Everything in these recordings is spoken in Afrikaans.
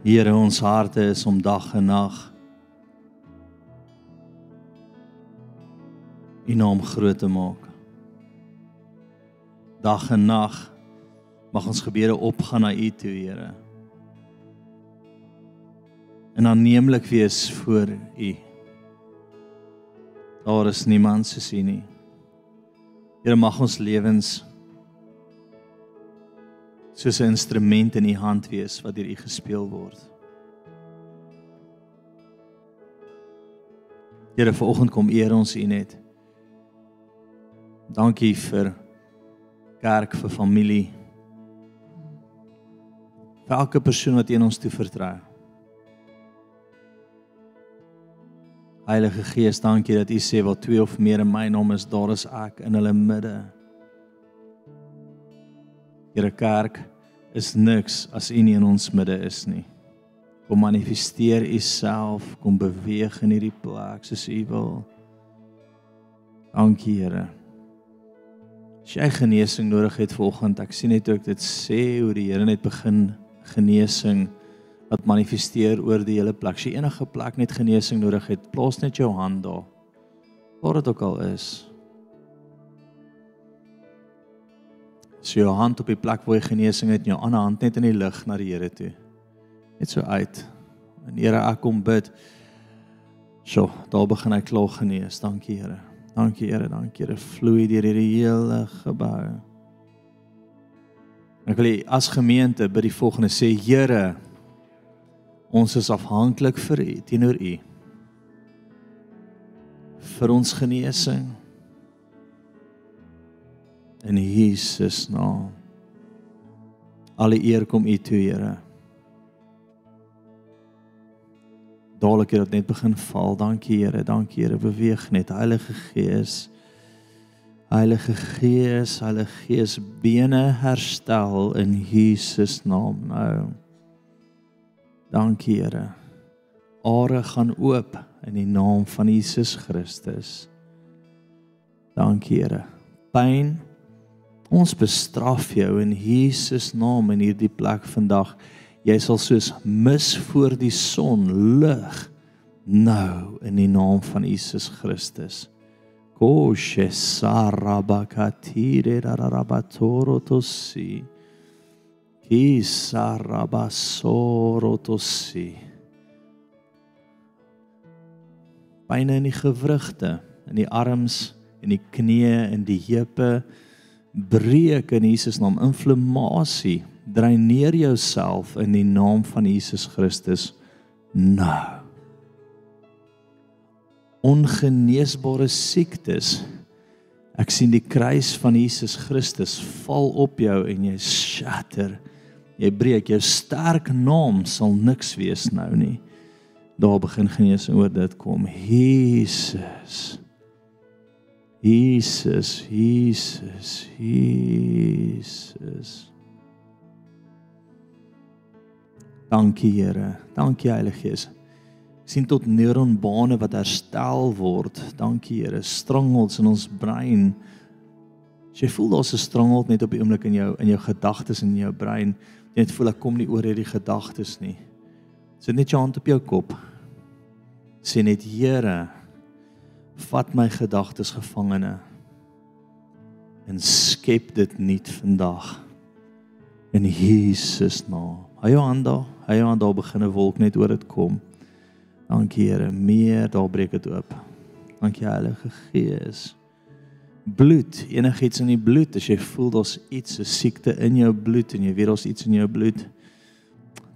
Here, ons harte is om dag en nag U naam groot te maak. Dag en nag mag ons gebede opgaan na U toe, Here. En aanneemlik wees voor U. Daar is niemand soos U nie. Here mag ons lewens soos 'n instrument in u hand wees wat deur u gespeel word. Here, vanoggend kom eer ons u net. Dankie vir kerk vir familie. Vir elke persoon wat in ons toe vertrou. Heilige Gees, dankie dat u sê wat twee of meer in my naam is, daar is ek in hulle midde. Here kerk is niks as U nie in ons midde is nie. Kom manifesteer U self, kom beweeg in hierdie plek soos U wil. Dankie Here. As jy genesing nodig het vanoggend, ek sien net ook dit sê hoe die Here net begin genesing wat manifesteer oor die hele plek. As jy enige plek net genesing nodig het, plaas net jou hand daar. Waar dit ook al is. So jou hand op die plek waar jy genesing het en jou ander hand net in die lug na die Here toe. Net so uit. En Here, ek kom bid. So, daar begin ek klaar genees. Dankie Here. Dankie Here, dankie Here. Vloei deur hierdie hele gebou. Ek wil as gemeente by die volgende sê, Here, ons is afhanklik vir U teenoor U. vir ons genesing in Jesus naam. Alle eer kom U toe, Here. Dadelik het dit net begin val. Dankie, Here. Dankie, Here. Beweeg net, Heilige Gees. Heilige Gees, Heilige Gees, bene herstel in Jesus naam nou. Dankie, Here. Are gaan oop in die naam van Jesus Christus. Dankie, Here. Pyn Ons bestraf jou in Jesus naam in hierdie plek vandag. Jy sal soos mis voor die son lig nou in die naam van Jesus Christus. Koshe sarabakatire rarabatorotosi. Kisarabasorotosi. Pyne in die gewrigte, in die arms, in die knieë, in die heupe breek in Jesus naam. Inflammasie dreineer jouself in die naam van Jesus Christus nou. Ongeneesbare siektes. Ek sien die kruis van Jesus Christus val op jou en jy shatter. Jy breek. Jou sterk naam sal niks wees nou nie. Daar begin genesing oor dit kom. Jesus Jesus, Jesus, Jesus. Dankie Here. Dankie Heilige Gees. sien tot neuronbane wat herstel word. Dankie Here. Strangels in ons brein. As jy voel daar's 'n strangel net op die oomblik in jou in jou gedagtes en in jou brein, net voel ek kom nie oor hierdie gedagtes nie. Sit net jou hand op jou kop. Sê net Here, vat my gedagtes gevangene en skep dit nuut vandag in Jesus naam. Hy jou aan daar, hy jou aan daar begin 'n wolk net oor dit kom. Dankie Here, meer daar breek dit oop. Dankie Heilige Gees. Bloed, enigiets in die bloed, as jy voel daar's iets, 'n siekte in jou bloed en jy weet daar's iets in jou bloed.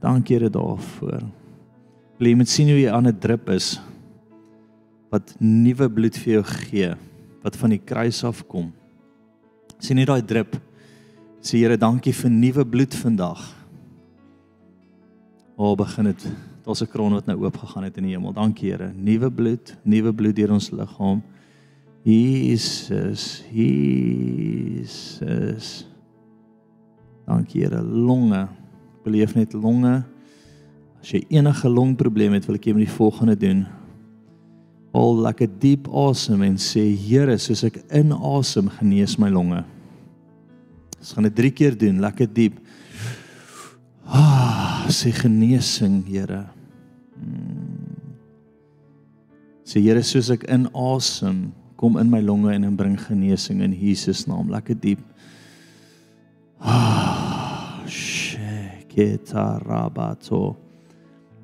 Dankie Here daarvoor. Wil jy met sien hoe jy aan 'n drup is? Wat nuwe bloed vir jou gee wat van die kruis af kom. Sien jy daai drup? Sê Here, dankie vir nuwe bloed vandag. O, oh, begin dit. Daar's 'n kroon wat nou oop gegaan het in die hemel. Dankie Here. Nuwe bloed, nuwe bloed deur ons liggaam. Jesus, Jesus. Dankie Here. Longe. Beleef net longe. As jy enige longprobleme het, wil ek jy met die volgende doen al lekker diep asem en sê Here, soos ek inasem, genees my longe. Ons gaan dit 3 keer doen, lekker diep. Ah, sê genesing, Here. Hmm. Sê Here, soos ek inasem, kom in my longe en bring genesing in Jesus naam. Lekker diep. Ah, sheketarabato.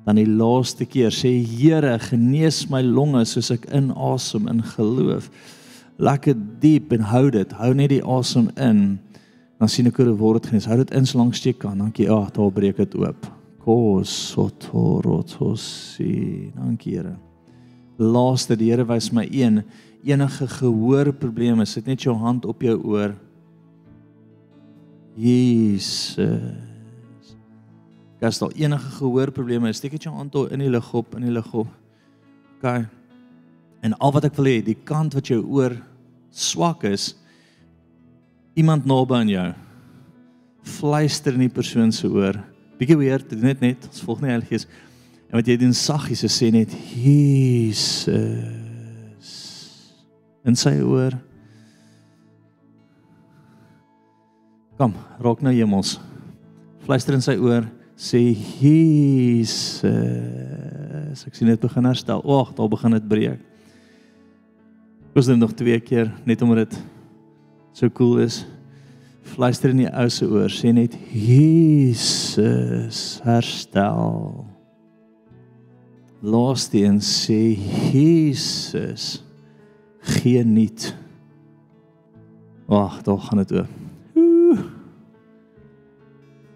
Dan die laaste keer sê Here, genees my longe soos ek inasem in geloof. Lekker diep en hou dit. Hou net die asem in. Dan sien ek hoe dit word genees. Hou dit in so lank steek kan. Dankie. Ag, oh, daar breek dit oop. Kosotorotosi. Dankie Here. Laaste die Here wys my een enige gehoorprobleme, sit net jou hand op jou oor. Jesus. As daar enige gehoorprobleme is, steek dit jou hand in die lug op, in die lug op. OK. En al wat ek wil hê, die kant wat jou oor swak is, iemand naby aan jou. Fluister in die persoon se oor. Bietjie weer, dit net ons volg nie Heilige Gees. En wat jy doen saggies, sê net Jesus in sy oor. Kom, raak nou hemels. Fluister in sy oor, sê Jesus. Ek sien dit begin herstel. Wag, daar begin dit breek. Ons doen nog twee keer net omdat dit so cool is. Fluister in die ou se oor, sê net Jesus herstel. Laaste een sê Jesus gee niet. Wag, daar gaan dit oor.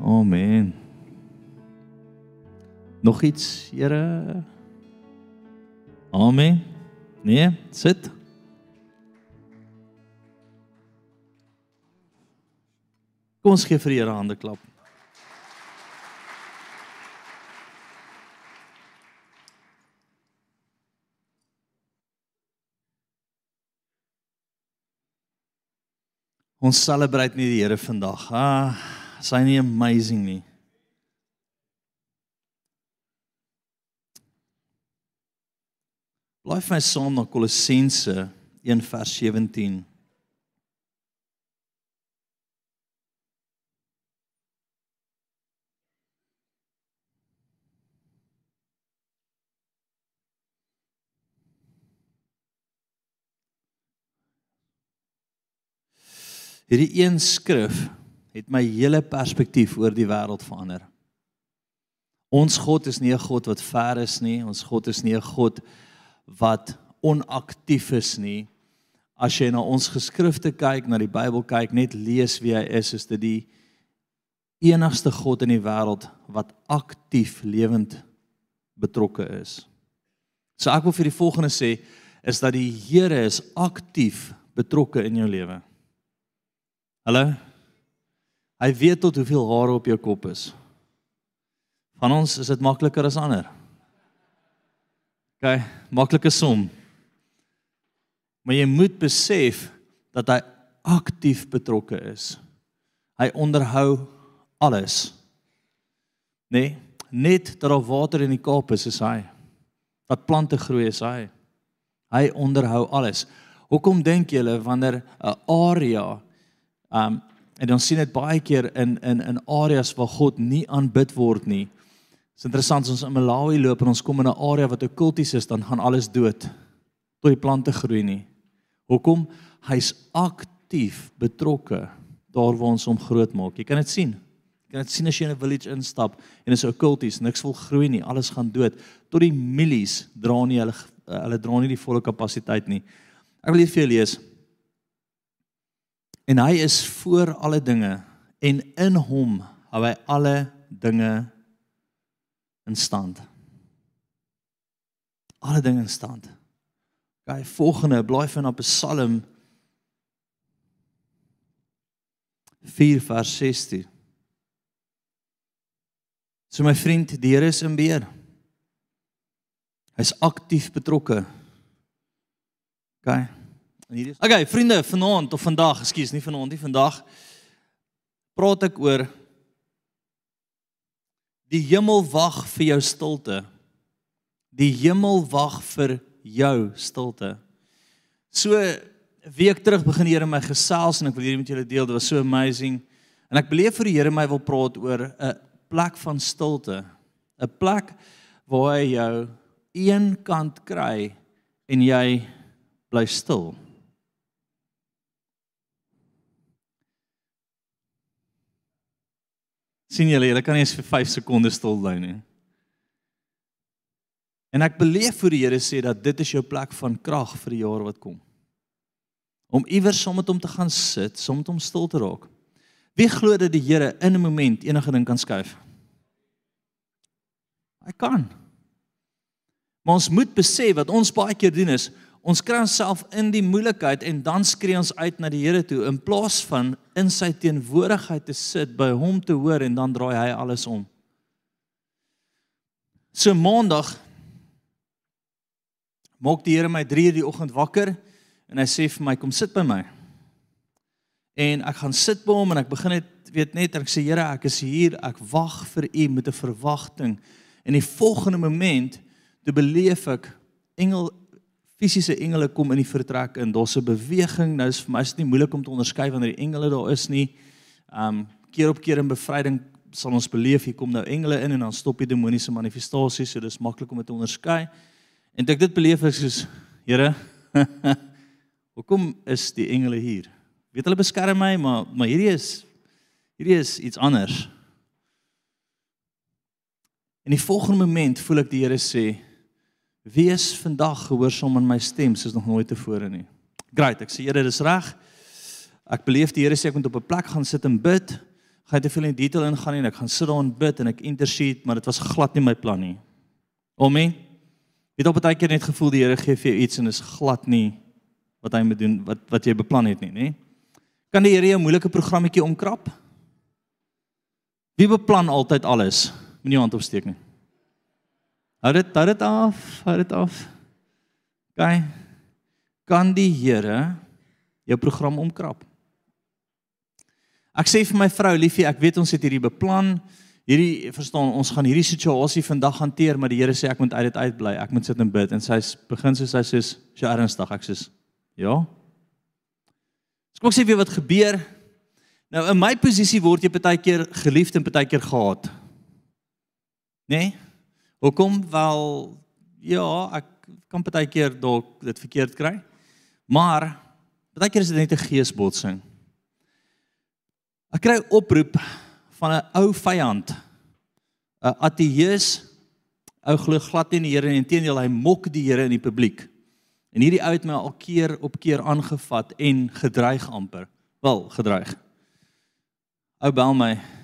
Amen. Nog iets, Here? Amen. Nee, sit. Kom ons gee vir die Here 'n hande klap. Ons celebrate nie die Here vandag. Ah, is hy nie amazing nie? Blaai vir my saam na Kolossense 1 vers 17. Hierdie een skrif het my hele perspektief oor die wêreld verander. Ons God is nie 'n God wat ver is nie. Ons God is nie 'n God wat onaktief is nie. As jy na ons geskrifte kyk, na die Bybel kyk, net lees wie hy is, is dit die enigste God in die wêreld wat aktief lewend betrokke is. So ek wil vir die volgende sê is dat die Here is aktief betrokke in jou lewe. Hallo. Hy weet tot hoeveel hare op jou kop is. Van ons is dit makliker as ander. OK, maklike som. Maar jy moet besef dat hy aktief betrokke is. Hy onderhou alles. Nee, net dat daar water in die Kaap is, is hy. Dat plante groei is hy. Hy onderhou alles. Hoekom dink julle wanneer 'n area Um en ons sien dit baie keer in in in areas waar God nie aanbid word nie. Dit is interessant as ons in Malawi loop en ons kom in 'n area wat okkulties is, dan gaan alles dood tot die plante groei nie. Hoekom? Hy's aktief betrokke daar waar ons hom groot maak. Jy kan dit sien. Jy kan dit sien as jy in 'n village instap en is okkulties, niks wil groei nie, alles gaan dood. Tot die mielies dra nie hulle hulle dra nie die volle kapasiteit nie. Ek wil hier vir julle lees En hy is voor alle dinge en in hom hou hy alle dinge in stand. Alle dinge in stand. Gaan volgende blaai van op Psalm 4 vers 16. So my vriend, die Here is in beheer. Hy's aktief betrokke. OK. En hier is Okay, vriende, vanaand of vandag, ekskuus, nie vanaand nie, vandag praat ek oor die hemel wag vir jou stilte. Die hemel wag vir jou stilte. So week terug begin die Here my gesels en ek wil hierdie met julle deel. Dit was so amazing. En ek beleef vir die Here my wil praat oor 'n plek van stilte. 'n Plek waar hy jou een kant kry en jy bly stil. Sien julle, julle kan nie eens vir 5 sekondes stil bly nie. En ek beleef vir die Here sê dat dit is jou plek van krag vir die jaar wat kom. Om iewers saam met hom te gaan sit, saam met hom stil te raak. Wie glo dat die Here in 'n oomblik enige ding kan skuif? Hy kan. Maar ons moet besef wat ons baie keer doen is ons kry onsself in die moeilikheid en dan skree ons uit na die Here toe in plaas van in sy teenwoordigheid te sit by hom te hoor en dan draai hy alles om. So maandag maak die Here my 3:00 die oggend wakker en hy sê vir my kom sit by my. En ek gaan sit by hom en ek begin net weet net ek sê Here ek is hier ek wag vir u met 'n verwagting en die volgende oomblik toe beleef ek engel fisiese engele kom in die vertrek en daar's 'n beweging. Nou is vir my is dit nie moeilik om te onderskei wanneer die engele daar is nie. Um keer op keer in bevryding sal ons beleef hier kom nou engele in en dan stop die demoniese manifestasies, so dis maklik om dit te onderskei. En ek dit beleef ek soos Here, hoekom is die engele hier? Weet hulle beskerm my, maar maar hierdie is hierdie is iets anders. En die volgende oomblik voel ek die Here sê, Wees vandag gehoorsaam aan my stem soos nog nooit tevore nie. Great, ek sê Here, dis reg. Ek beleef die Here sê ek moet op 'n plek gaan sit en bid. Gaan te veel in detail ingaan nie en ek gaan sit daar en bid en ek intercede, maar dit was glad nie my plan nie. Amen. Het op 'n tydjie net gevoel die Here gee vir jou iets en is glad nie wat hy moet doen wat wat jy beplan het nie, nê? Kan die Here jou moeilike programmetjie omkrap? Wie beplan altyd alles? Moenie hand opsteek nie. Hou dit, hou dit af, hou dit af. OK. Kan die Here jou program omkrap? Ek sê vir my vrou Liefie, ek weet ons het hierdie beplan. Hierdie verstaan, ons gaan hierdie situasie vandag hanteer, maar die Here sê ek moet uit dit uitbly. Ek moet sit en bid en sy begin soos sy sê, "Sy ernstig." Ek sê, "Ja." Ek sê weer wat gebeur. Nou in my posisie word jy baie keer geliefd en baie keer gehaat. Né? Nee? Hoekom? Wel ja, ek kan baie keer dalk dit verkeerd kry. Maar baie keer is dit net 'n geesbotsing. Ek kry oproep van 'n ou vyand. 'n Ateïs. Ou glo glad nie in die Here nie. Inteendeel, hy mok die Here in die publiek. En hierdie ou het my al keer op keer aangevat en gedreig amper. Wel, gedreig. Ou bel my.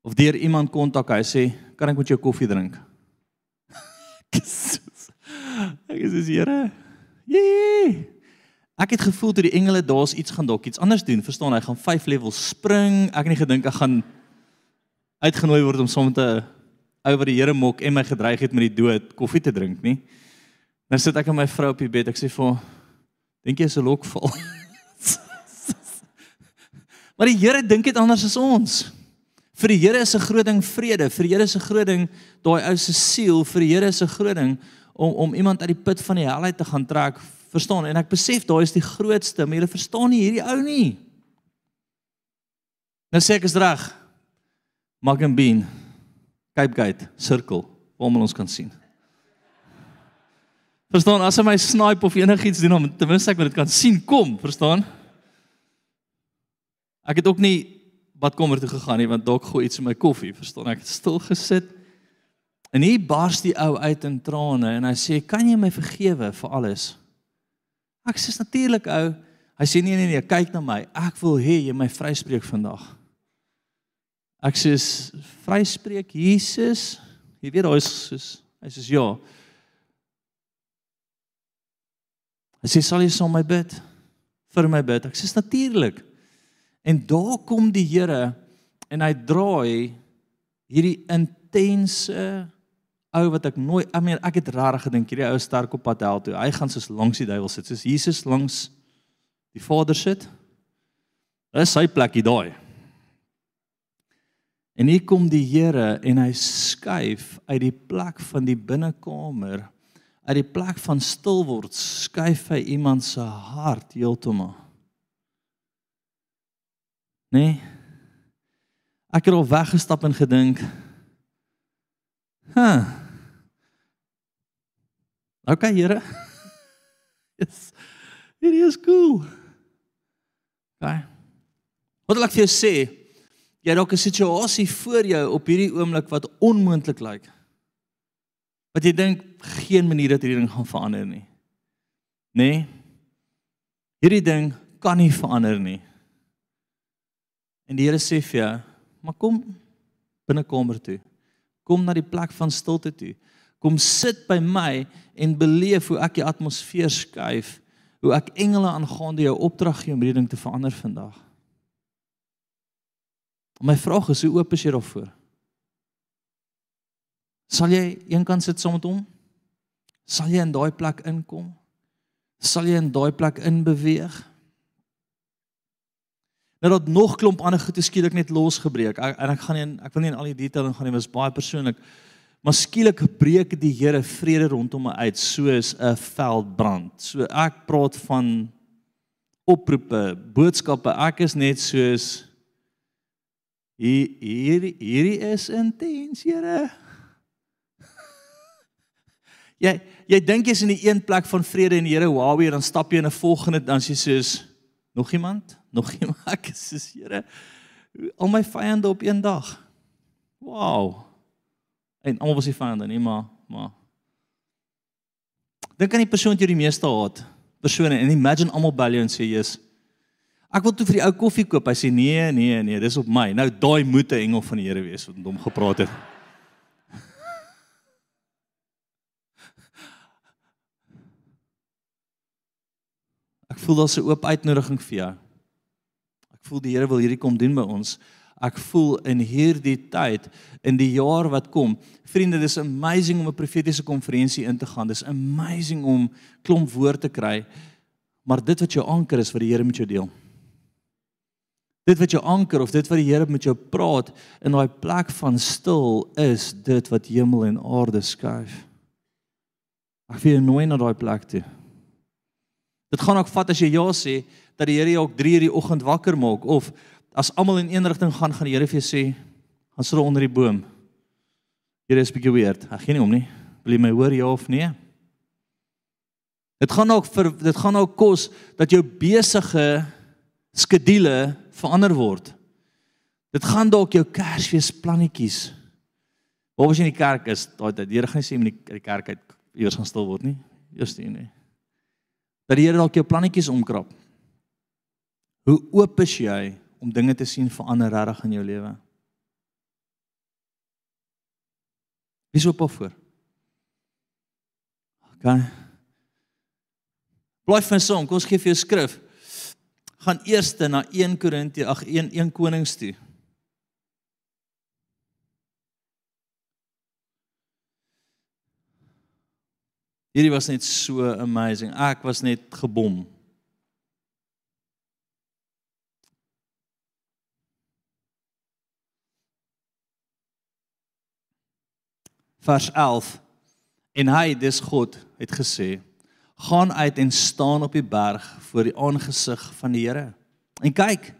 Of deur iemand kontak, hy sê kan ek met jou koffie drink? ek is dis Here. Jee. Ek het gevoel toe die engele daar's iets gaan dalk iets anders doen. Verstaan, hy gaan 5 levels spring. Ek het nie gedink ek gaan uitgenooi word om saam met 'n ou wat die Here mok en my gedreig het met die dood koffie te drink nie. Nou sit ek en my vrou op die bed. Ek sê vir dink jy is 'n lokval? maar die Here dink dit anders as ons. Vir die Here is 'n groot ding vrede, vir die Here is 'n groot ding daai ou se siel, vir die Here is 'n groot ding om om iemand uit die put van die hel uit te gaan trek. Verstaan? En ek besef daai is die grootste, maar jy verstaan nie hierdie ou nie. Nou sê ek is reg. Magan Bean, Cape Gate, sirkel, waar ons kan sien. Verstaan, as hy my snipe of enigiets doen om ten minste ek wil dit kan sien kom, verstaan? Ek het ook nie badkamer toe gegaan nie want dalk gooi iets in my koffie, verstaan ek? Het stil gesit. En hier bars die ou uit in trane en hy sê, "Kan jy my vergewe vir alles?" Ek sê natuurlik ou. Hy sê nee nee nee, kyk na my. Ek wil hê jy my vryspreek vandag. Ek sê vryspreek Jesus. Jy weet daai is soos hy sê ja. Hy sê sal jy saam my bid? Vir my bid. Ek sê natuurlik. En daar kom die Here en hy draai hierdie intense ou wat ek nooit I mean ek het rarig gedink hierdie ou sterk op pad hel toe. Hy gaan soos langs die duiwel sit, soos Jesus langs die Vader sit. Dit is sy plekkie daai. En hier kom die Here en hy skuif uit die plek van die binnekamer, uit die plek van stil word, skuif hy iemand se hart heeltemal nê? Nee? Ek het al weggestap en gedink, "Ha. Huh. Okay, Here. Yes. Hierdie is cool." Okay. Wat wil ek vir jou sê? Jy dalk 'n situasie voor jou op hierdie oomblik wat onmoontlik lyk. Wat jy dink geen manier dat hierdie ding gaan verander nie. Nê? Nee? Hierdie ding kan nie verander nie. En die Here sê vir jou, maar kom binne kamer toe. Kom na die plek van stilte toe. Kom sit by my en beleef hoe ek die atmosfeer skuif, hoe ek engele aangaande jou opdrag gee om hierdie ding te verander vandag. My vraag is, hoe oop is jy daarvoor? Sal jy eenkant sit saam met hom? Sal jy in daai plek inkom? Sal jy in daai plek inbeweeg? Nou dat nog klomp ander goed skielik net losgebreek. Ek, en ek gaan nie ek wil nie in al die detail ingaan nie, dit was baie persoonlik. Maar skielik breek die Here vrede rondom my uit soos 'n veldbrand. So ek praat van oproepe, boodskappe. Ek is net soos hier hier hierdie is intens, Here. jy jy dink jy's in die een plek van vrede en die Here, wow, en dan stap jy in 'n volgende dan jy soos nog iemand? Nog iemand ek sê Here al my vyande op een dag. Wow. En almal was die vyande nie, maar maar Dink aan die persoon wat jy die meeste haat. Persone en imagine almal bel jou en sê jy's Ek wil toe vir die ou koffie koop. Hy sê nee, nee, nee, dis op my. Nou daai moet 'n engel van die Here wees wat met hom gepraat het. Ek voel daar's 'n oop uitnodiging vir jou. Voel die Here wil hierdie kom doen by ons. Ek voel in hierdie tyd in die jaar wat kom. Vriende, dis amazing om 'n profetiese konferensie in te gaan. Dis amazing om klomp woord te kry. Maar dit wat jou anker is wat die Here met jou deel. Dit wat jou anker of dit wat die Here met jou praat in daai plek van stil is dit wat hemel en aarde skuif. Ek wil jou nooi na daai plek toe. Dit gaan ook vat as jy ja sê dat die Here jou ook 3:00 die oggend wakker maak of as almal in een rigting gaan gaan die Here vir jou sê gaan sit onder die boom. Here is bietjie weird. Ag geen nie om nie. Wil jy my hoor ja of nee? Dit gaan ook vir dit gaan ook kos dat jou besige skedule verander word. Dit gaan dalk jou Kersfees plannetjies. Waar was jy in die kerk is daai tyd? Die Here gaan nie sê in die kerk uit eers gaan stil word nie. Eers nie nie. Dat die Here dalk jou plannetjies omkrap. Hoe oop is jy om dinge te sien verander regtig in jou lewe? Wie sou poffer? OK. Bly vir son, kom ons gee vir jou skrif. Gaan eers na 1 Korintië, ag 1 1 Konings toe. Hierdie was net so amazing. Ek was net gebom. Vers 11 en hy dis God het gesê gaan uit en staan op die berg voor die aangesig van die Here. En kyk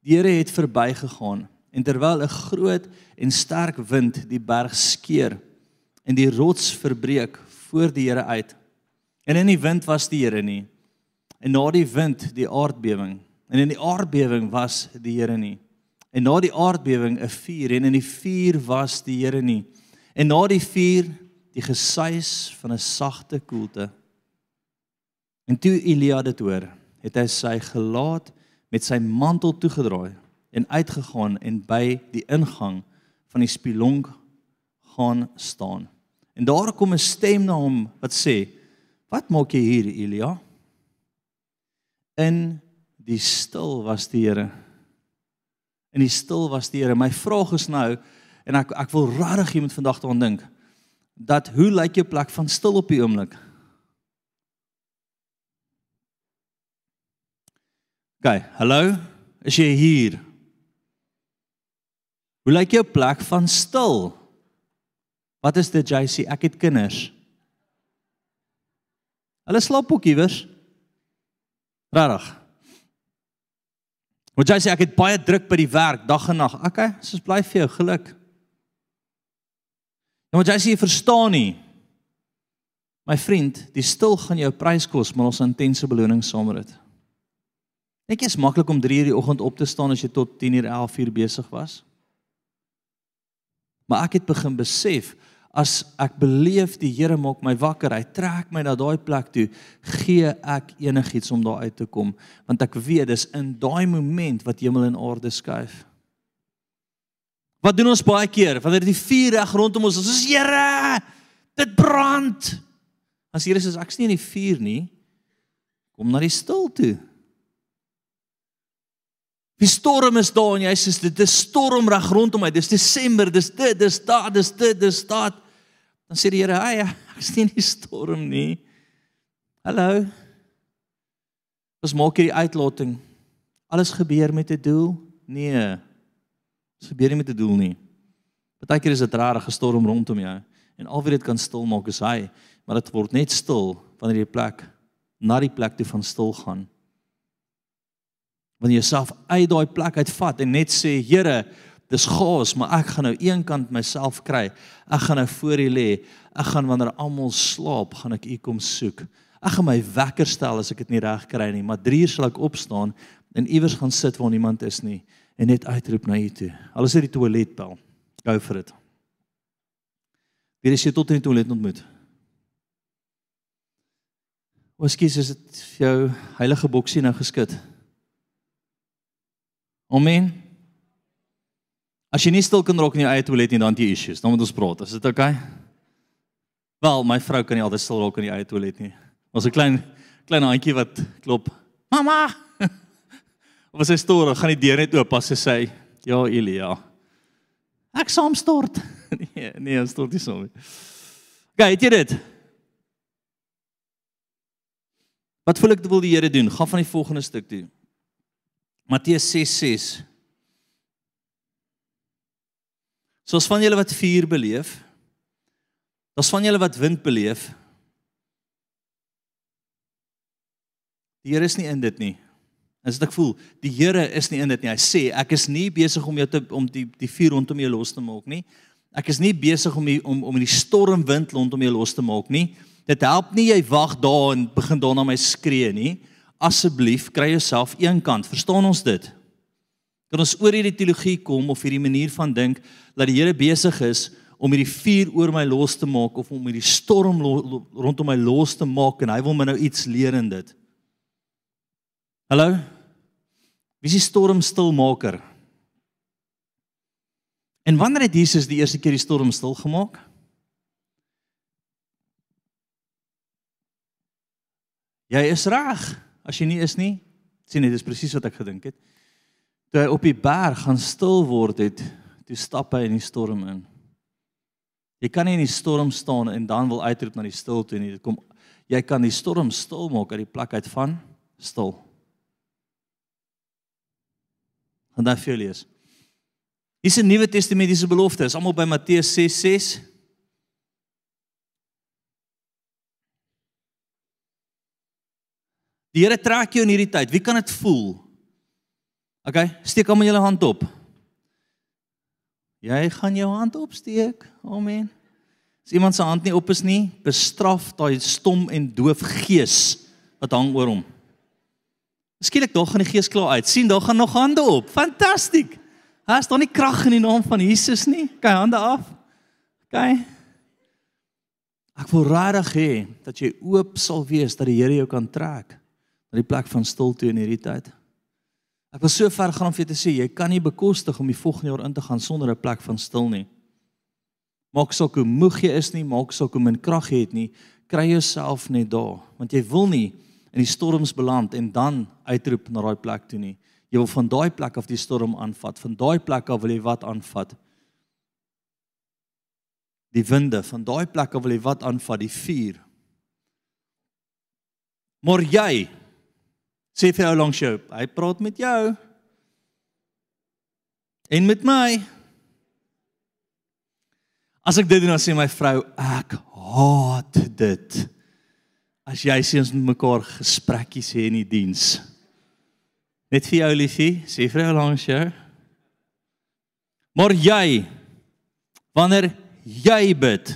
die Here het verbygegaan en terwyl 'n groot en sterk wind die berg skeur en die rots verbreek voor die Here uit. En in die wind was die Here nie. En na die wind die aardbewing. En in die aardbewing was die Here nie. En na die aardbewing 'n vuur en in die vuur was die Here nie En na die vuur die gesuis van 'n sagte koelte. En toe Elia dit hoor, het hy sy gelaat met sy mantel toegedraai en uitgegaan en by die ingang van die spilonk gaan staan. En daar kom 'n stem na hom wat sê: "Wat maak jy hier, Elia?" In die stil was die Here. In die stil was die Here. My vraag is nou, En ek ek wil regtig moet vandag daaraan dink dat hoe lyk jou plek van stil op die oomblik? OK, hallo. Is jy hier? Hoe lyk jou plek van stil? Wat is dit JC? Ek het kinders. Hulle slaap ook iewers. Regtig. Want jy sê ek het baie druk by die werk dag en nag. Okay, soos bly vir jou geluk. Nou want jy sê jy verstaan nie. My vriend, die stil gaan jou prys kos, maar ons intense beloning saam met dit. Dink jy is maklik om 3 uur die oggend op te staan as jy tot 10 uur 11 uur besig was? Maar ek het begin besef as ek beleef die Here maak my wakker, hy trek my na daai plek toe, gee ek enigiets om daar uit te kom, want ek weet dis in daai moment wat hemel en aarde skuif. Wat doen ons baie keer wanneer die vuur reg rondom ons is? Ons sê Here, dit brand. As Here sê ek is nie in die vuur nie, kom na die stil toe. Die storm is daar en jy sê dit is storm reg rondom my. Dis Desember, dis dit, dis daad, dis dit, dis daad. Dan sê die Here, "Ag, ek sien nie storm nie." Hallo. Ons maak hierdie uitlating. Alles gebeur met 'n doel? Nee. Dit gebeur nie met 'n doel nie. Partykeer is dit rare gestorm rondom jou en al wie dit kan stil maak is hy, maar dit word net stil wanneer jy plek na die plek toe van stil gaan wanneer jy jouself uit daai plek uitvat en net sê Here, dis gaas, maar ek gaan nou eenkant myself kry. Ek gaan nou voor U lê. Ek gaan wanneer almal slaap, gaan ek U kom soek. Ek gaan my wekker stel as ek dit nie reg kry nie, maar 3 uur sal ek opstaan en iewers gaan sit waar niemand is nie en net uitroep na U toe. Al is dit die toiletbel. Gou vir dit. Wie is jy tot in die toilet ontmoet? Oskies is dit jou heilige boksie nou geskit. Amen. As jy nie stil kan raak in jou eie toilet nie, dan het jy issues. Dan moet ons praat. Is dit oukei? Okay? Wel, my vrou kan nie altyd stil raak in die eie toilet nie. Ons 'n klein klein handjie wat klop. Mamma. Of sy stoor, gaan die deur net oop as sy sê, "Ja, Elia." Ek saam stort. nee, nee, ons stort nie saam nie. Gaan, het jy dit? Wat voel ek wil die Here doen? Gaan van die volgende stuk toe. Matteus 6:6 Soos van julle wat vuur beleef, daar's van julle wat wind beleef. Die Here is nie in dit nie. As dit ek voel, die Here is nie in dit nie. Hy sê ek is nie besig om jou te om die die vuur rondom jou los te maak nie. Ek is nie besig om die, om om die stormwind rondom jou los te maak nie. Dit help nie jy wag daar en begin daar na my skree nie asseblief kry jouself eenkant. Verstaan ons dit? Kan ons oor hierdie teologie kom of hierdie manier van dink dat die Here besig is om hierdie vuur oor my los te maak of om hierdie storm rondom my los te maak en hy wil my nou iets leer in dit. Hallo? Wie is die stormstilmaker? En wanneer het Jesus die eerste keer die storm stil gemaak? Jy is reg as jy nie is nie. sien jy dis presies wat ek gedink het. Toe hy op die berg gaan stil word het, toe stap hy in die storm in. Jy kan nie in die storm staan en dan wil uitroep na die stilte nie. Dit kom jy kan die storm stil maak uit die plek uit van stil. En dan vir lees. Dis 'n Nuwe Testamentiese belofte. Is almal by Matteus 6:6. Die Here trek jou in hierdie tyd. Wie kan dit voel? OK, steek almal julle hand op. Jy gaan jou hand opsteek. Amen. As iemand se hand nie op is nie, bestraf daai stom en doof gees wat hang oor hom. Skielik daar gaan die gees klaar uit. sien daar gaan nog hande op. Fantasties. Has daar nie krag in die naam van Jesus nie? Kyk hande af. OK. Ek wil regtig hê dat jy oop sal wees dat die Here jou kan trek na die plek van stilte in hierdie tyd. Ek wil so ver gaan om vir jou te sê jy kan nie bekostig om die volgende jaar in te gaan sonder 'n plek van stil nie. Maak saak hoe moeg jy is nie, maak saak hoe min krag jy het nie, kry jouself net daar, want jy wil nie in die storms beland en dan uitroep na daai plek toe nie. Jy wil van daai plek af die storm aanvat, van daai plek af wil jy wat aanvat? Die winde, van daai plek af wil jy wat aanvat? Die vuur. Maar jy Sê vir jou langs jou, hy praat met jou. En met my. As ek dit doen dan sê my vrou, ek haat dit. As jy sê ons met mekaar gesprekkies hê in die diens. Net vir jou liefie, sê vir jou langs jou. Maar jy wanneer jy bid,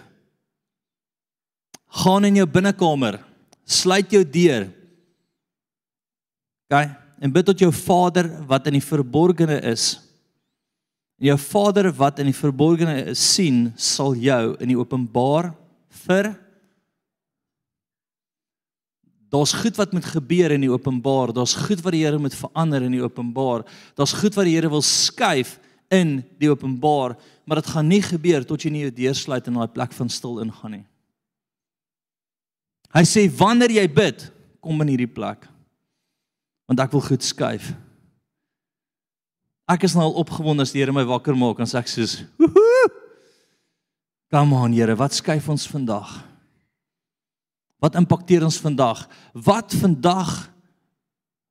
gaan in jou binnekamer, sluit jou deur. OK? En bid tot jou Vader wat in die verborgene is. En jou Vader wat in die verborgene is, sien, sal jou in die openbaar vir Daar's goed wat moet gebeur in die openbaar. Daar's goed wat die Here moet verander in die openbaar. Daar's goed wat die Here wil skuif in die openbaar, maar dit gaan nie gebeur tot jy nie jou deur sluit in daai plek van stil ingaan nie. Hy sê wanneer jy bid, kom in hierdie plek. Want ek wil goed skuif. Ek is nou al opgewonde as die Here my wakker maak en sê ek soos, "Kom aan Here, wat skuif ons vandag?" Wat impakteer ons vandag? Wat vandag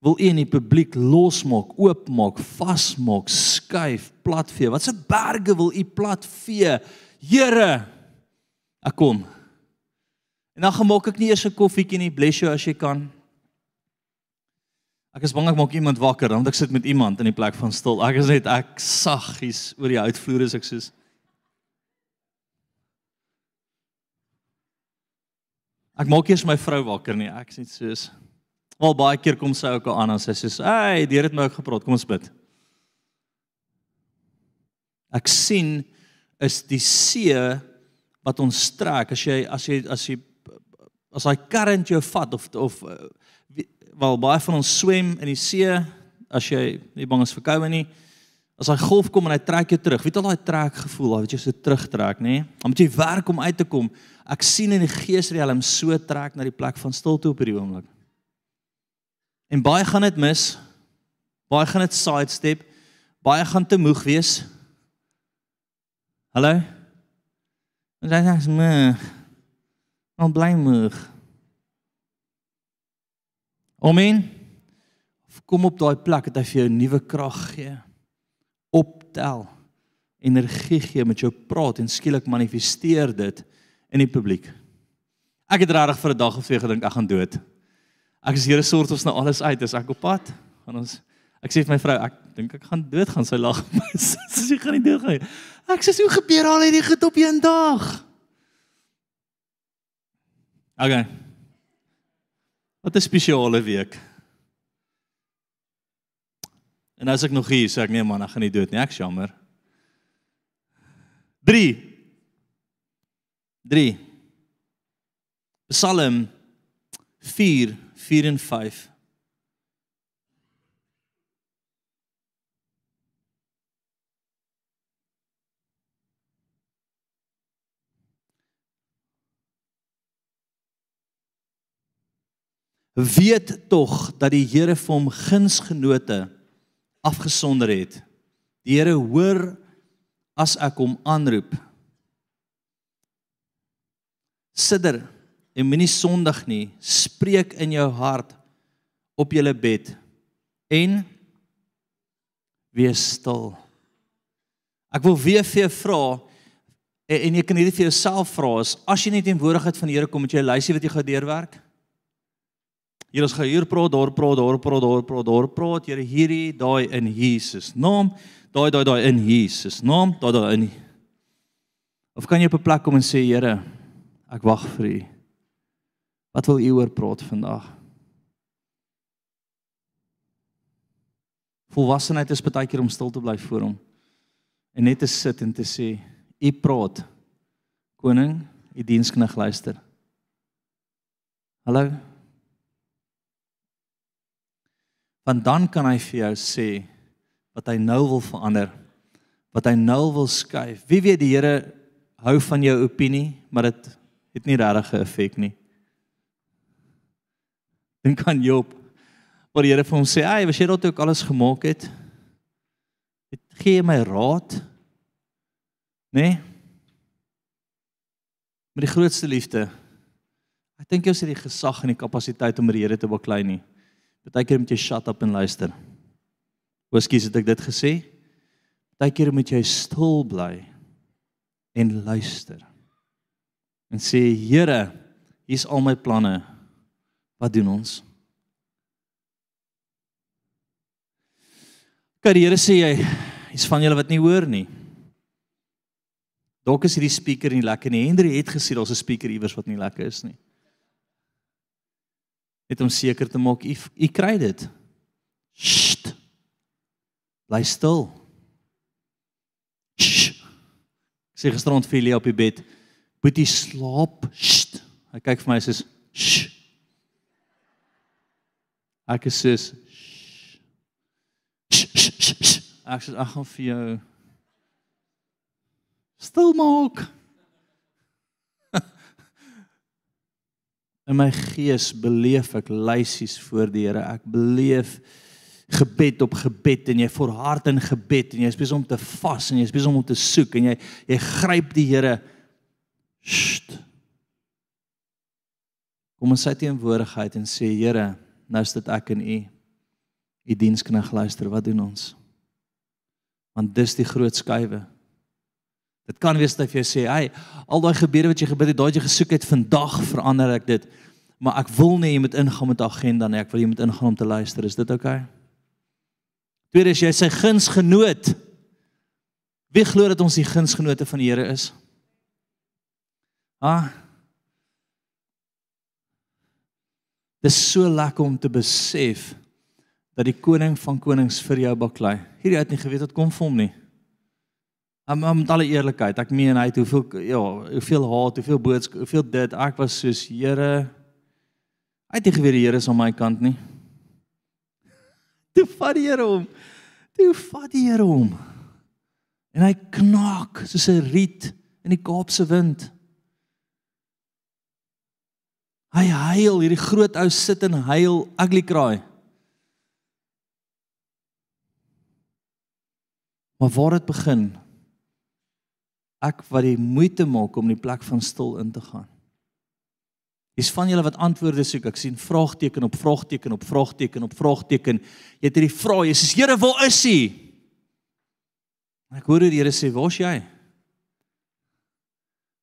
wil u in die publiek losmaak, oopmaak, vasmaak, skuif, platvee? Watse berge wil u platvee? Here, ek kom. En dan gemaak ek nie eers 'n koffietjie nie, bless you as jy kan. Ek is bang ek maak iemand wakker, want ek sit met iemand in die plek van stil. Ek is net ek saggies oor die uitvloer is ek soos Ek maak eers my vrou wakker nie. Ek sê soos al baie keer kom sy ook aan en sy sê, "Hey, die Here het my ook gepraat. Kom ons bid." Ek sien is die see wat ons trek as jy as jy as jy as hy current jou vat of of wel baie van ons swem in die see as jy nie bang is vir koue nie. As hy golf kom en hy trek jou terug. Weet al daai trek gevoel, daai wat jy so terugtrek, nê? Dan moet jy werk om uit te kom. Ek sien in die geesriem so trek na die plek van stilte op hierdie oomblik. En baie gaan dit mis. Baie gaan dit sidestep. Baie gaan te moeg wees. Hallo? Dan sê ek, "Man, nou bly moeg." Amen. Kom op daai plek dat hy vir jou nuwe krag gee optel energie gee met jou praat en skielik manifesteer dit in die publiek. Ek het regtig vir 'n dag of twee gedink ek gaan dood. Ek is Here sorg ons nou alles uit as ek op pad. Gaan ons ek sê vir my vrou ek dink ek gaan dood gaan sy lag. Sy sê gaan nie dood gaan ek sê hoe gebeur al hierdie goed op een dag? Okay. Wat 'n spesiale week En as ek nog hier sê ek nee man, ek gaan nie dood nie, ek jammer. 3 3 Psalm 4 4 en 5 Weet tog dat die Here vir hom gunsgenote afgesonder het. Die Here hoor as ek hom aanroep. Sidder en moenie sondig nie. Spreek in jou hart op jou bed en wees stil. Ek wil weer vir jou vra en jy kan hierdie vir jouself vra as jy net in teenwoordigheid van die Here kom met jy luister wat jy gaan deurwerk. Hier ons gaan hier praat, daar praat, daar praat, daar praat, daar praat, Here hierdie, daai in Jesus naam, daai daai daai in Jesus naam, daai daai in. Of kan jy op 'n plek kom en sê Here, ek wag vir U. Wat wil U oor praat vandag? Volwassenheid is baie keer om stil te bly voor hom en net te sit en te sê, U praat. Koning, U dienskneg luister. Hallo want dan kan hy vir jou sê wat hy nou wil verander wat hy nou wil skuif. Wie weet die Here hou van jou opinie maar dit het nie regtig 'n effek nie. Dink aan Job waar die Here vir hom sê hey was jy toe ek alles gemaak het? Het gee my raad? Nê nee? met die grootste liefde. Ek dink jy het die gesag en die kapasiteit om met die Here te baklei nie Partykeer moet jy shut up en luister. Hoeskies het ek dit gesê? Partykeer moet jy stil bly en luister. En sê Here, hier's al my planne. Wat doen ons? Kyk, die Here sê jy is van julle wat nie hoor nie. Dalk is hierdie speaker nie lekker nie. Henry het gesê daar's 'n speaker iewers wat nie lekker is nie. Net om seker te maak u u kry dit. Sst. Bly stil. Sst. Ek sê gisterond vir Elia op die bed, "Boetie slaap." Sst. Hy kyk vir my en sê, "Sst." Ek sê, "Sst." Ek sê, "Ag, gaan vir jou stil maak." In my gees beleef ek lysies voor die Here. Ek beleef gebed op gebed en jy volhard in gebed en jy is besig om te vas en jy is besig om te soek en jy jy gryp die Here. Kom in sy teenwoordigheid en sê Here, nou is dit ek en u. U dienskneg luister, wat doen ons? Want dis die groot skuwe. Dit kan wees dat jy sê, "Hey, al daai gebede wat jy gebid het, daai wat jy gesoek het, vandag verander ek dit." Maar ek wil nie jy moet ingaan met 'n agenda nie. Ek wil jy moet ingaan om te luister. Is dit oukei? Okay? Tweede is jy sy gunsgenoot. Wie glo dat ons die gunsgenote van die Here is? Ah. Dis so lekker om te besef dat die koning van konings vir jou baklei. Hierdie het nie geweet wat kom vir hom nie. Am am met alle eerlikheid, ek meen hy het hoeveel ja, hoeveel haat, hoeveel boodskap, hoeveel dit. Ek was soos Here. Hy het nie geweet die Here is aan my kant nie. Toe vat die Here hom. Toe vat die Here hom. En hy knak soos 'n riet in die Kaapse wind. Hy huil, hierdie groot ou sit en huil, ugly cry. Maar waar dit begin, ek wat die moeite maak om in die plek van stil in te gaan. Dis van julle wat antwoorde soek. Ek sien vraagteken op vraagteken op vraagteken op vraagteken. Jy het hierdie vrae, jy sê Here, waar is U? Ek hoor die Here sê, "Waar's jy?"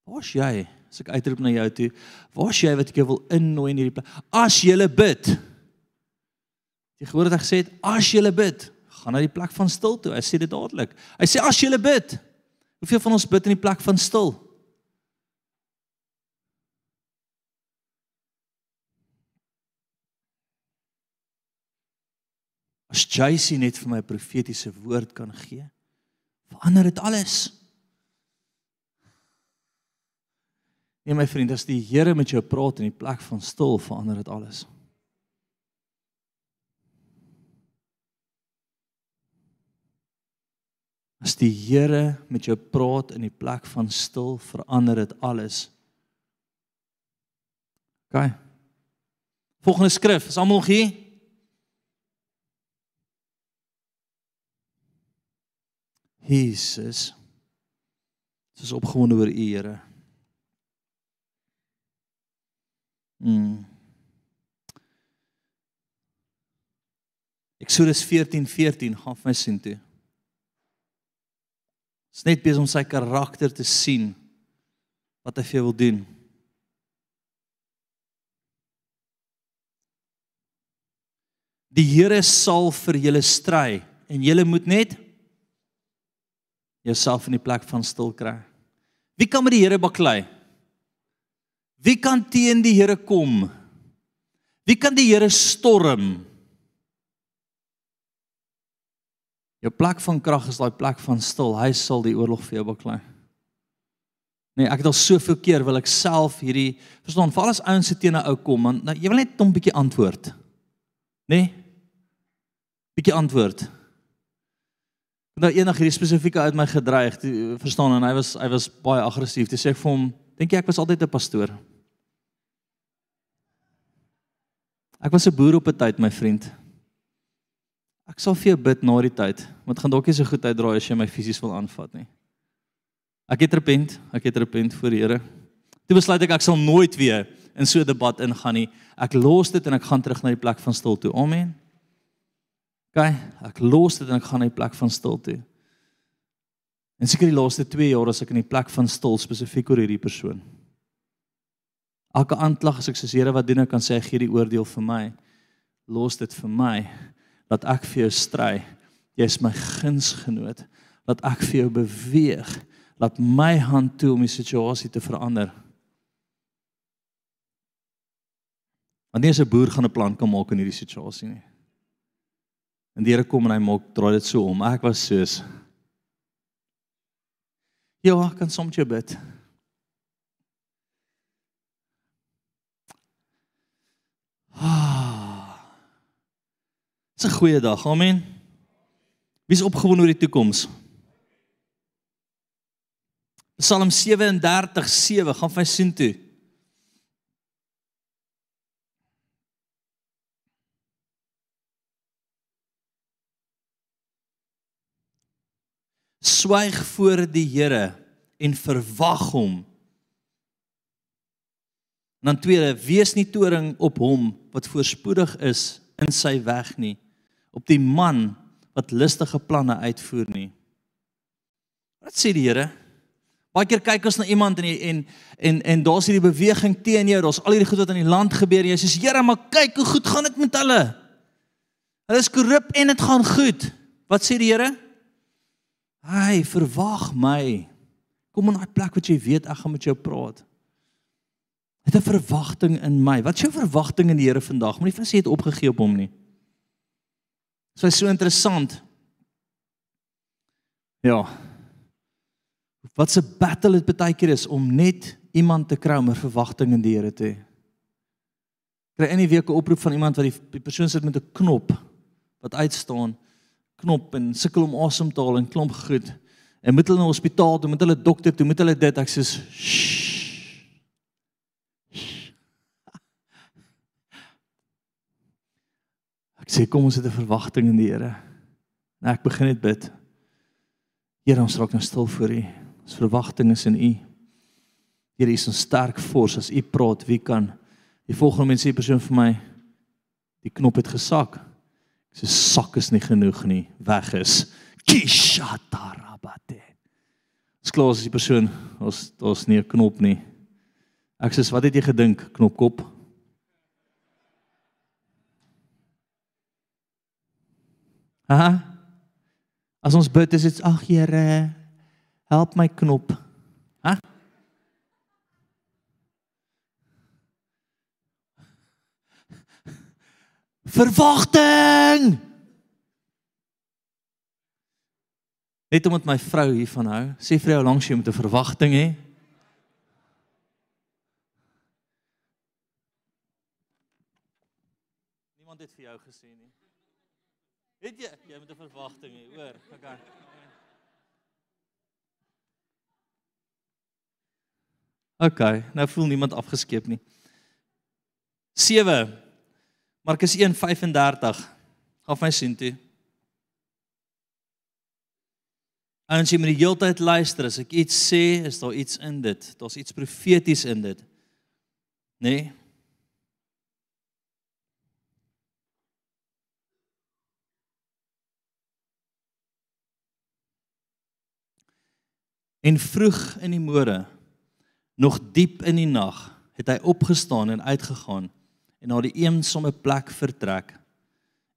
Waar's jy? As ek uitroep na jou toe, waar's jy wat ek jou wil innooi in hierdie plek? As jy bid. Jy gehoor wat ek gesê het, as jy bid, gaan na die plek van stil toe. Hy sê dit dadelik. Hy sê as jy bid, Hoeveel van ons bid in die plek van stil? As JC net vir my 'n profetiese woord kan gee, verander dit alles. Nee my vriend, as die Here met jou praat in die plek van stil, verander dit alles. As die Here met jou praat in die plek van stil, verander dit alles. OK. Volgende skrif, is almal hier? Jesus. Dit is opgewonde oor U, Here. Mm. Eksodus 14:14 14, gaan vir my sien toe. Is net besig om sy karakter te sien wat hy vir jou wil doen. Die Here sal vir julle stry en julle moet net jouself in die plek van stil kry. Wie kan met die Here baklei? Wie kan teen die Here kom? Wie kan die Here storm? Jou plek van krag is daai plek van stil. Hy sal die oorlog vir jou beklei. Nee, ek het al soveel keer wil ek self hierdie verstaan, veral as ouens se teen 'n ou kom, man, nou, jy wil net 'n bietjie antwoord. Nee. Bietjie antwoord. Nou eendag hierdie spesifieke uit my gedreig, die, verstaan en hy was hy was baie aggressief. Toe sê ek vir hom, "Dink jy ek was altyd 'n pastoor?" Ek was 'n boer op 'n tyd, my vriend. Ek sal vir jou bid na die tyd, want gaan dalk nie so goed uitdraai as jy my fisies wil aanvat nie. Ek het repent, ek het repent voor die Here. Toe besluit ek ek sal nooit weer in so 'n debat ingaan nie. Ek los dit en ek gaan terug na die plek van stil toe. Amen. OK, ek los dit en ek gaan na die plek van stil toe. En seker die laaste 2 jaar as ek in die plek van stil spesifiek oor hierdie persoon. Elke aanklag as ek sê Here, wat doen ek kan sê gee die oordeel vir my. Los dit vir my dat ek vir jou stry Jy's my gunsgenoot. Laat ek vir jou beweeg. Laat my hand toe om die situasie te verander. Want nie 'n boer gaan 'n plan kan maak in hierdie situasie nie. En die Here kom en hy maak draai dit so om. Ek was soos Ja, ek kan soms jou bid. Ah. Dis 'n goeie dag. Amen. Wie's opgewonde oor die toekoms? Psalm 37:7 gaan vir sien toe. Swyg voor die Here en verwag hom. En dan tweede, wees nie toring op hom wat voorspoedig is in sy weg nie, op die man wat lustige planne uitvoer nie. Wat sê die Here? Baie keer kyk ons na iemand en en en en daar's hierdie beweging teen jou. Daar's al hierdie goed wat in die land gebeur en jy sê, "Here, maar kyk hoe goed gaan dit met hulle." Hulle is korrup en dit gaan goed. Wat sê die Here? Hy verwag my. Kom in daai plek wat jy weet ek gaan met jou praat. Het 'n verwagting in my. Wat is jou verwagting in die Here vandag? Moenie vir sê jy het opgegee op hom nie. So is so interessant. Ja. Wat 'n battle dit baie keer is om net iemand te kry om 'n verwagting in die Here te hê. Kry in die week 'n oproep van iemand wat die, die persoon sit met 'n knop wat uitstaan, knop en sukkel om asem te haal en klomp goed. En moet hulle na hospitaal toe, moet hulle dokter toe, moet hulle dit ek sê Ek sê kom ons het 'n verwagting in die Here. En ek begin net bid. Here, ons raak nou stil voor U. Ons verwagting is in U. Here, U is 'n sterk fors as U praat, wie kan? Die volgende mens sê persoon vir my die knop het gesak. Ek sê sak is nie genoeg nie, weg is. Kishatarabate. Sklaas die persoon, ons daar's nie 'n knop nie. Ek sê wat het jy gedink, knopkop? Aha. As ons bid is dit ag Here, help my knop. Ha? Verwagting. Net omdat my vrou hiervan hou, sê vir jou langs jy moet 'n verwagting hê. Niemand het vir jou gesê nie. Het jy jy moet 'n verwagting hê, hoor. Okay. Okay, nou voel niemand afgeskeep nie. 7 Markus 1:35 Gaan my sien toe. En as jy met die heeltyd luister, as ek iets sê, is daar iets in dit. Daar's iets profeties in dit. Nê? Nee? En vroeg in die môre, nog diep in die nag, het hy opgestaan en uitgegaan en na die eensame plek vertrek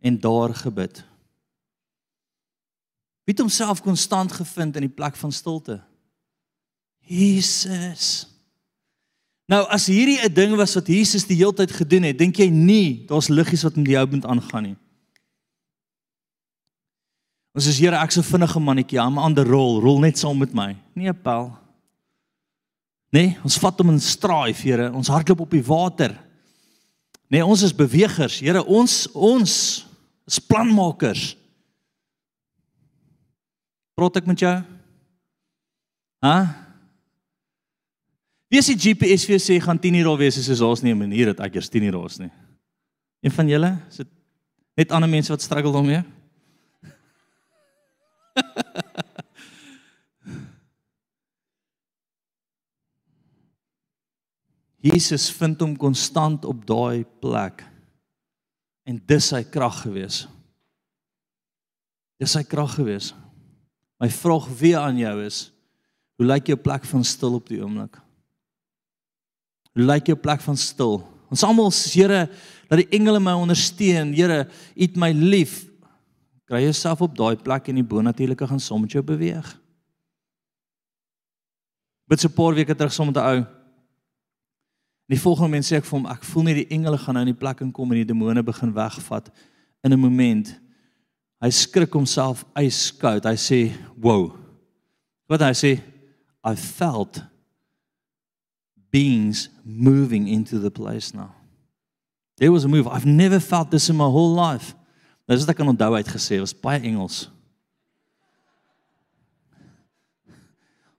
en daar gebid. Wie het homself konstant gevind in die plek van stilte? Jesus. Nou as hierdie 'n ding was wat Jesus die hele tyd gedoen het, dink jy nie daar's liggies wat met jou moet aangaan nie. Ons is Here, ek's 'n vinnige mannetjie, I'm on the roll, rol net saam met my. Nee, Paul. Nee, ons vat hom in straai, Here. Ons hardloop op die water. Nee, ons is bewegers. Here, ons ons is planmakers. Praat ek met jou? Hæ? Wie is die GPS vir sê gaan 10 uur al wees as ons nie 'n manier het ek eers 10 uur ons nie. Een van julle, is dit net ander mense wat struggle daarmee? Jesus vind hom konstant op daai plek. En dis sy krag gewees. Dis sy krag gewees. My vraag weer aan jou is: Hoe lyk jou plek van stil op die oomblik? Hoe lyk jou plek van stil? Ons almal sê Here, dat die engele my ondersteun. Here, U het my lief. kry jouself op daai plek en die bonatuurlike gaan saam met jou beweeg. Bid so 'n paar weke terug saam met 'n ou. En die volgende oomblik sê ek vir hom, ek voel net die engele gaan nou in die plek inkom en die demone begin wegvat in 'n oomblik. Hy skrik homself yskoud. Hy sê, "Wow." Wat hy sê, "I felt beings moving into the place now." There was a move. I've never felt this in my whole life. Dis wat ek kan onthou uitgesê, was baie Engels.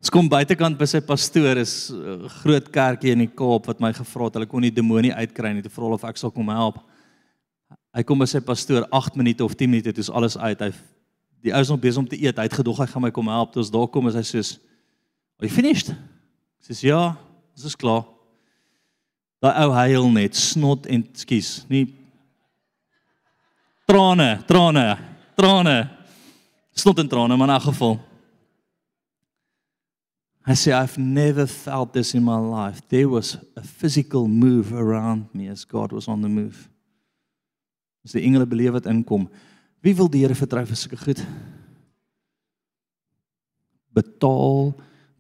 Ons kom buitekant by sy pastoor is 'n uh, groot kerkie in die Kaap wat my gevra het hulle kon nie demonie uitkry nie te vra of ek sal kom help. Hy kom by sy pastoor 8 minute of 10 minute toe is alles uit. Hy die ou is nog besig om te eet. Hy het gedog hy gaan my kom help. Toe ons daar kom is hy soos "Are you finished?" Ek sê ja, ons is klaar. Daai ou huil net snot en skus, nie trane, trane, trane. Snot en trane, maar in 'n geval I say, I've never felt this in my life. There was a physical move around me as God was on the move. As die engele beleef wat inkom. Wie wil die Here vertrou vir sulke goed? Betaal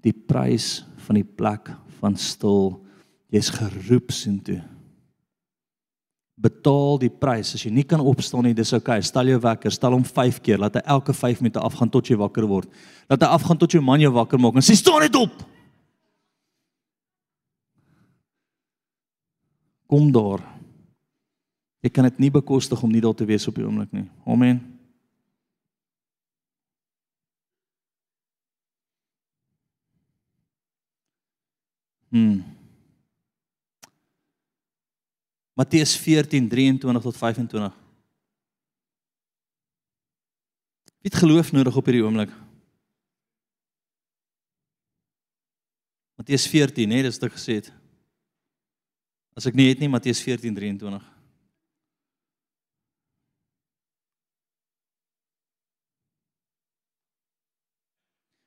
die prys van die plek van stil. Jy's geroep sien toe betaal die prys. As jy nie kan opstaan nie, dis oukei. Okay. Stel jou wekker, stel hom 5 keer, laat hy elke 5 minute afgaan tot jy wakker word. Laat hy afgaan tot jou man jou wakker maak en sê staan net op. Kom daar. Jy kan dit nie bekostig om nie daar te wees op die oomblik nie. Amen. Hmm. Matteus 14:23 tot 25. Wie het geloof nodig op hierdie oomblik? Matteus 14, hè, dis dit gesê het. As ek nie het nie Matteus 14:23.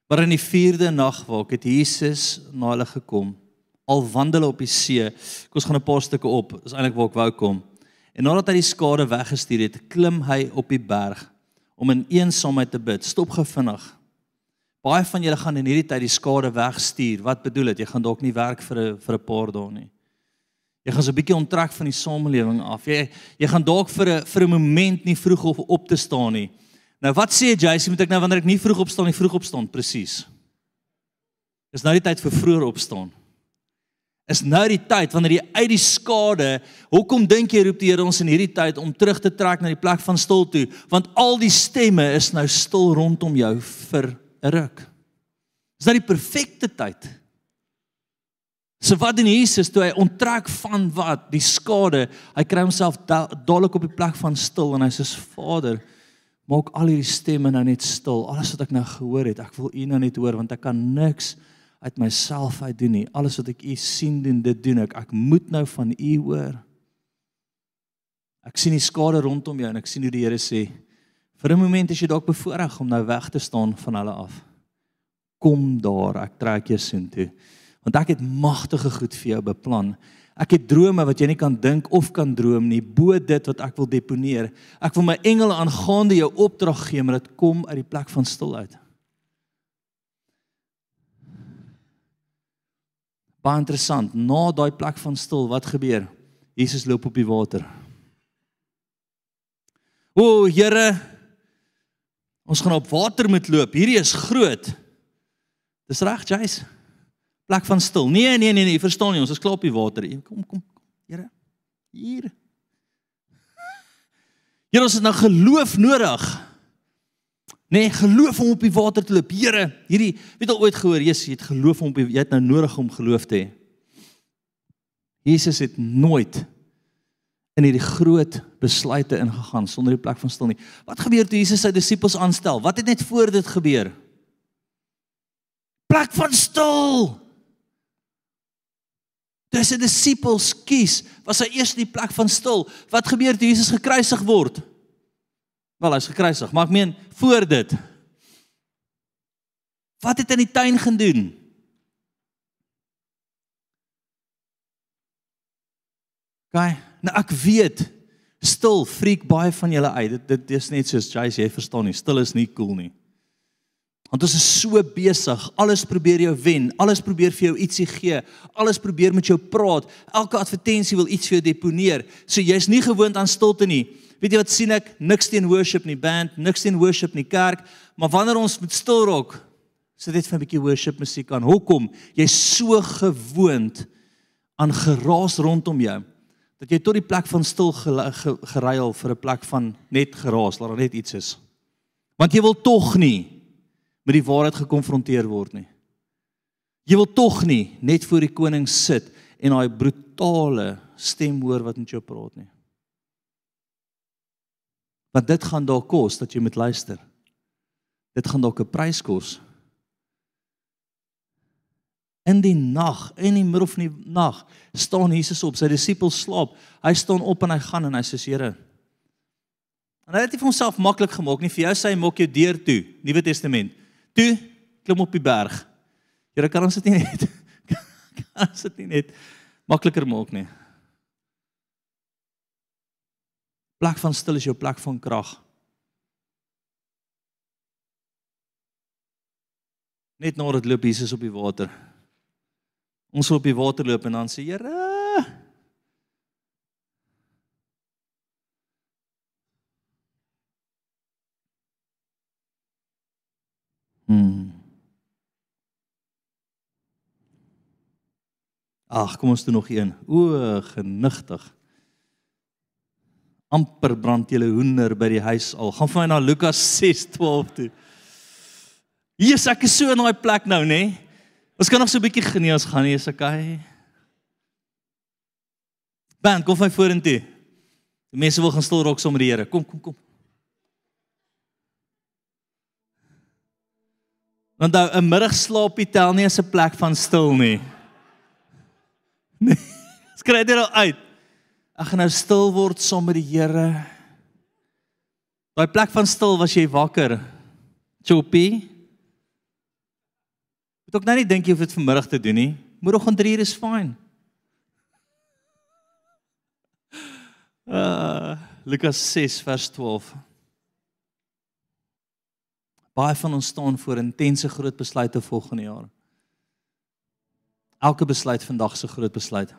Maar in die 4de nagwalk het Jesus na hulle gekom al wandel op die see. Ek ons gaan 'n paar stukke op. Dis eintlik waar ek wou kom. En nadat hy die skare weggestuur het, klim hy op die berg om in eensaamheid te bid. Stop gevinnig. Baie van julle gaan in hierdie tyd die skare wegstuur. Wat bedoel dit? Jy gaan dalk nie werk vir 'n vir 'n paar dae nie. Jy gaan so 'n bietjie onttrek van die samelewing af. Jy jy gaan dalk vir 'n vir 'n oomblik nie vroeg op, op te staan nie. Nou wat sê jy? Moet ek nou wanneer ek nie vroeg opstaan nie, vroeg opstaan? Presies. Dis nou die tyd vir vroeër opstaan is nou die tyd wanneer jy uit die skade, hoekom dink jy roep die Here ons in hierdie tyd om terug te trek na die plek van stil toe, want al die stemme is nou stil rondom jou vir 'n ruk. Dis nou die perfekte tyd. So wat doen Jesus toe hy onttrek van wat die skade, hy kry homself dadelik op die plek van stil en hy sê Vader, maak al hierdie stemme nou net stil. Alles wat ek nou gehoor het, ek wil U nou net hoor want ek kan niks uit myself uit doen nie. Alles wat ek u sien doen, dit doen ek. Ek moet nou van u hoor. Ek sien die skade rondom jou en ek sien hoe die Here sê, vir 'n oomblik is jy dalk bevoorreg om nou weg te staan van hulle af. Kom daar, ek trek jou soontoe. Want ek het magtige goed vir jou beplan. Ek het drome wat jy nie kan dink of kan droom nie, bo dit wat ek wil deponeer. Ek wil my engele aangaande jou opdrag gee, maar dit kom uit die plek van stil uit. Baie interessant. Na daai plek van stil, wat gebeur? Jesus loop op die water. O, Here, ons gaan op water moet loop. Hierdie is groot. Dis reg, Jace. Plek van stil. Nee, nee, nee, nee, verstaan nie, ons is klaar op die water. Kom, kom, kom. Here. Hier. Here, ons het nou geloof nodig. Nee, geloof om op die water te loop. Here, hierdie weet al ooit gehoor, Jesus, jy het geloof om op die jy het nou nodig om geloof te hê. Jesus het nooit in hierdie groot besluite ingegaan sonder die plek van stil nie. Wat gebeur toe Jesus sy disippels aanstel? Wat het net voor dit gebeur? Plek van stil. Dis die disippels kies, was hy eers die plek van stil. Wat gebeur toe Jesus gekruisig word? Wel, hy's gekruisig, maar ek meen voor dit. Wat het hy in die tuin gedoen? Gaan, nou ek weet Stil freak baie van julle uit. Dit dit is net soos Jace, jy verstaan nie. Stil is nie cool nie. Want ons is so besig. Alles probeer jou wen. Alles probeer vir jou ietsie gee. Alles probeer met jou praat. Elke advertensie wil iets vir jou deponeer. So jy's nie gewoond aan stilte nie. Weet jy wat sien ek? Niks teen worship nie, band, niks teen worship nie, kerk, maar wanneer ons met stil raak, sit dit vir 'n bietjie worship musiek aan. Hoekom? Jy's so gewoond aan geraas rondom jou dat jy tot die plek van stil geruil vir 'n plek van net geraas, laat daar net iets is. Want jy wil tog nie met die waarheid gekonfronteer word nie. Jy wil tog nie net voor die koning sit en daai brutale stem hoor wat met jou praat nie. Want dit gaan dalk kos dat jy moet luister. Dit gaan dalk 'n prys kos. In die nag, in die middel van die nag, staan Jesus op, sy disippels slaap. Hy staan op en hy gaan en hy sê: "Here, en hy het dit vir homself maklik gemaak, nie vir jou sê hy maak jou deur toe, Nuwe Testament. Toe klim op die berg. Here, kan ons dit nie net kan ons dit nie net makliker maak nie?" Plek van stil is jou plek van krag. Net nadat loop Jesus op die water. Ons op die water loop en dan sê Here Hmm. Ag, kom ons doen nog een. O, genigtig. Amper brand julle hoender by die huis al. Gaan vir my na Lukas 6:12 toe. Jesus, ek is so in daai plek nou, nê? Nee? Ons kan nog so 'n bietjie genees gaan nie, is okay. Ben, kom van vorentoe. Die mense wil gaan stil raak saam met die Here. Kom, kom, kom. Want nou 'n middagslaapie tel nie as 'n plek van stil nie. Nee. Skry dit al uit. Ek gaan nou stil word saam met die Here. Daai plek van stil was jy wakker. Choppie. Moet ook nou nie dink jy hoef dit vanmiddag te doen nie. Môreoggend 3 uur is fyn. Uh Lukas 6 vers 12. Baie van ons staan voor intense groot besluite volgende jaar. Elke besluit vandag se groot besluit.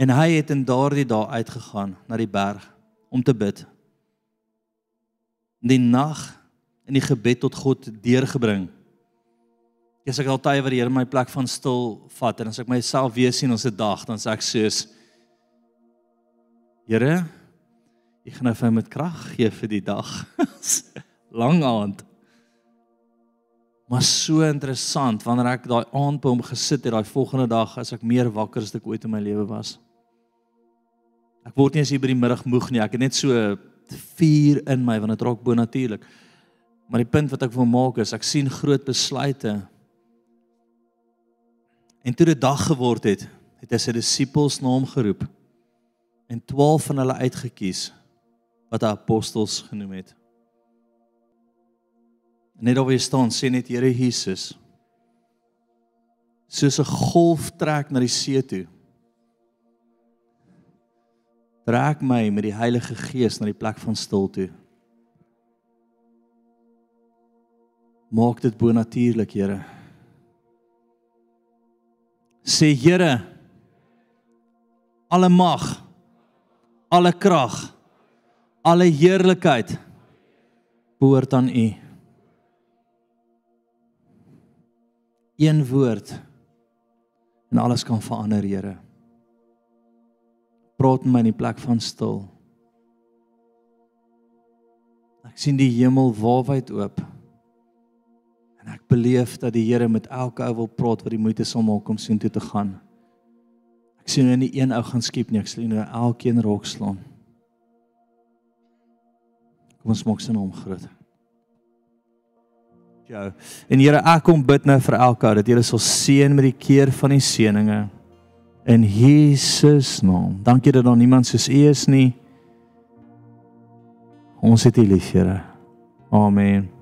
En hy het in daardie dae uitgegaan na die berg om te bid. Die nag in die gebed tot God deurgebring. As ek al tye wat die Here my plek van stil vat en as ek myself weer sien ons se dag dan sê ek soos Here, ek gaan nou vir met krag gee vir die dag. Lang aand. Maar so interessant wanneer ek daai aand by hom gesit het daai volgende dag as ek meer wakker as ek ooit in my lewe was. Ek word nie as hier by die middag moeg nie. Ek het net so vuur in my want dit raak bo natuurlik. Maar die punt wat ek wil maak is ek sien groot besluite En toe dit dag geword het, het hy sy disippels na hom geroep en 12 van hulle uitgekies wat hy apostels genoem het. Net waar jy staan, sê net Here Jesus. Soos 'n golf trek na die see toe. Trek my met die Heilige Gees na die plek van stilte. Maak dit bo natuurlik, Here. Sê Here alle mag alle krag alle heerlikheid behoort aan U. Een woord en alles kan verander Here praat met my in die plek van stil ek sien die hemel waarwyd oop En ek beleef dat die Here met elke ou wil praat wat die moeite sal maak om sien toe te gaan. Ek sien nou nie een ou gaan skiep nie, ek sien nou elkeen rok slaan. Kom ons maak sy naam groot. Ja. En Here, ek kom bid nou vir elke ou dat Here sal seën met die keer van die seëninge in Jesus naam. Dankie dat daar niemand soos U is nie. Ons het U lief, Here. Amen.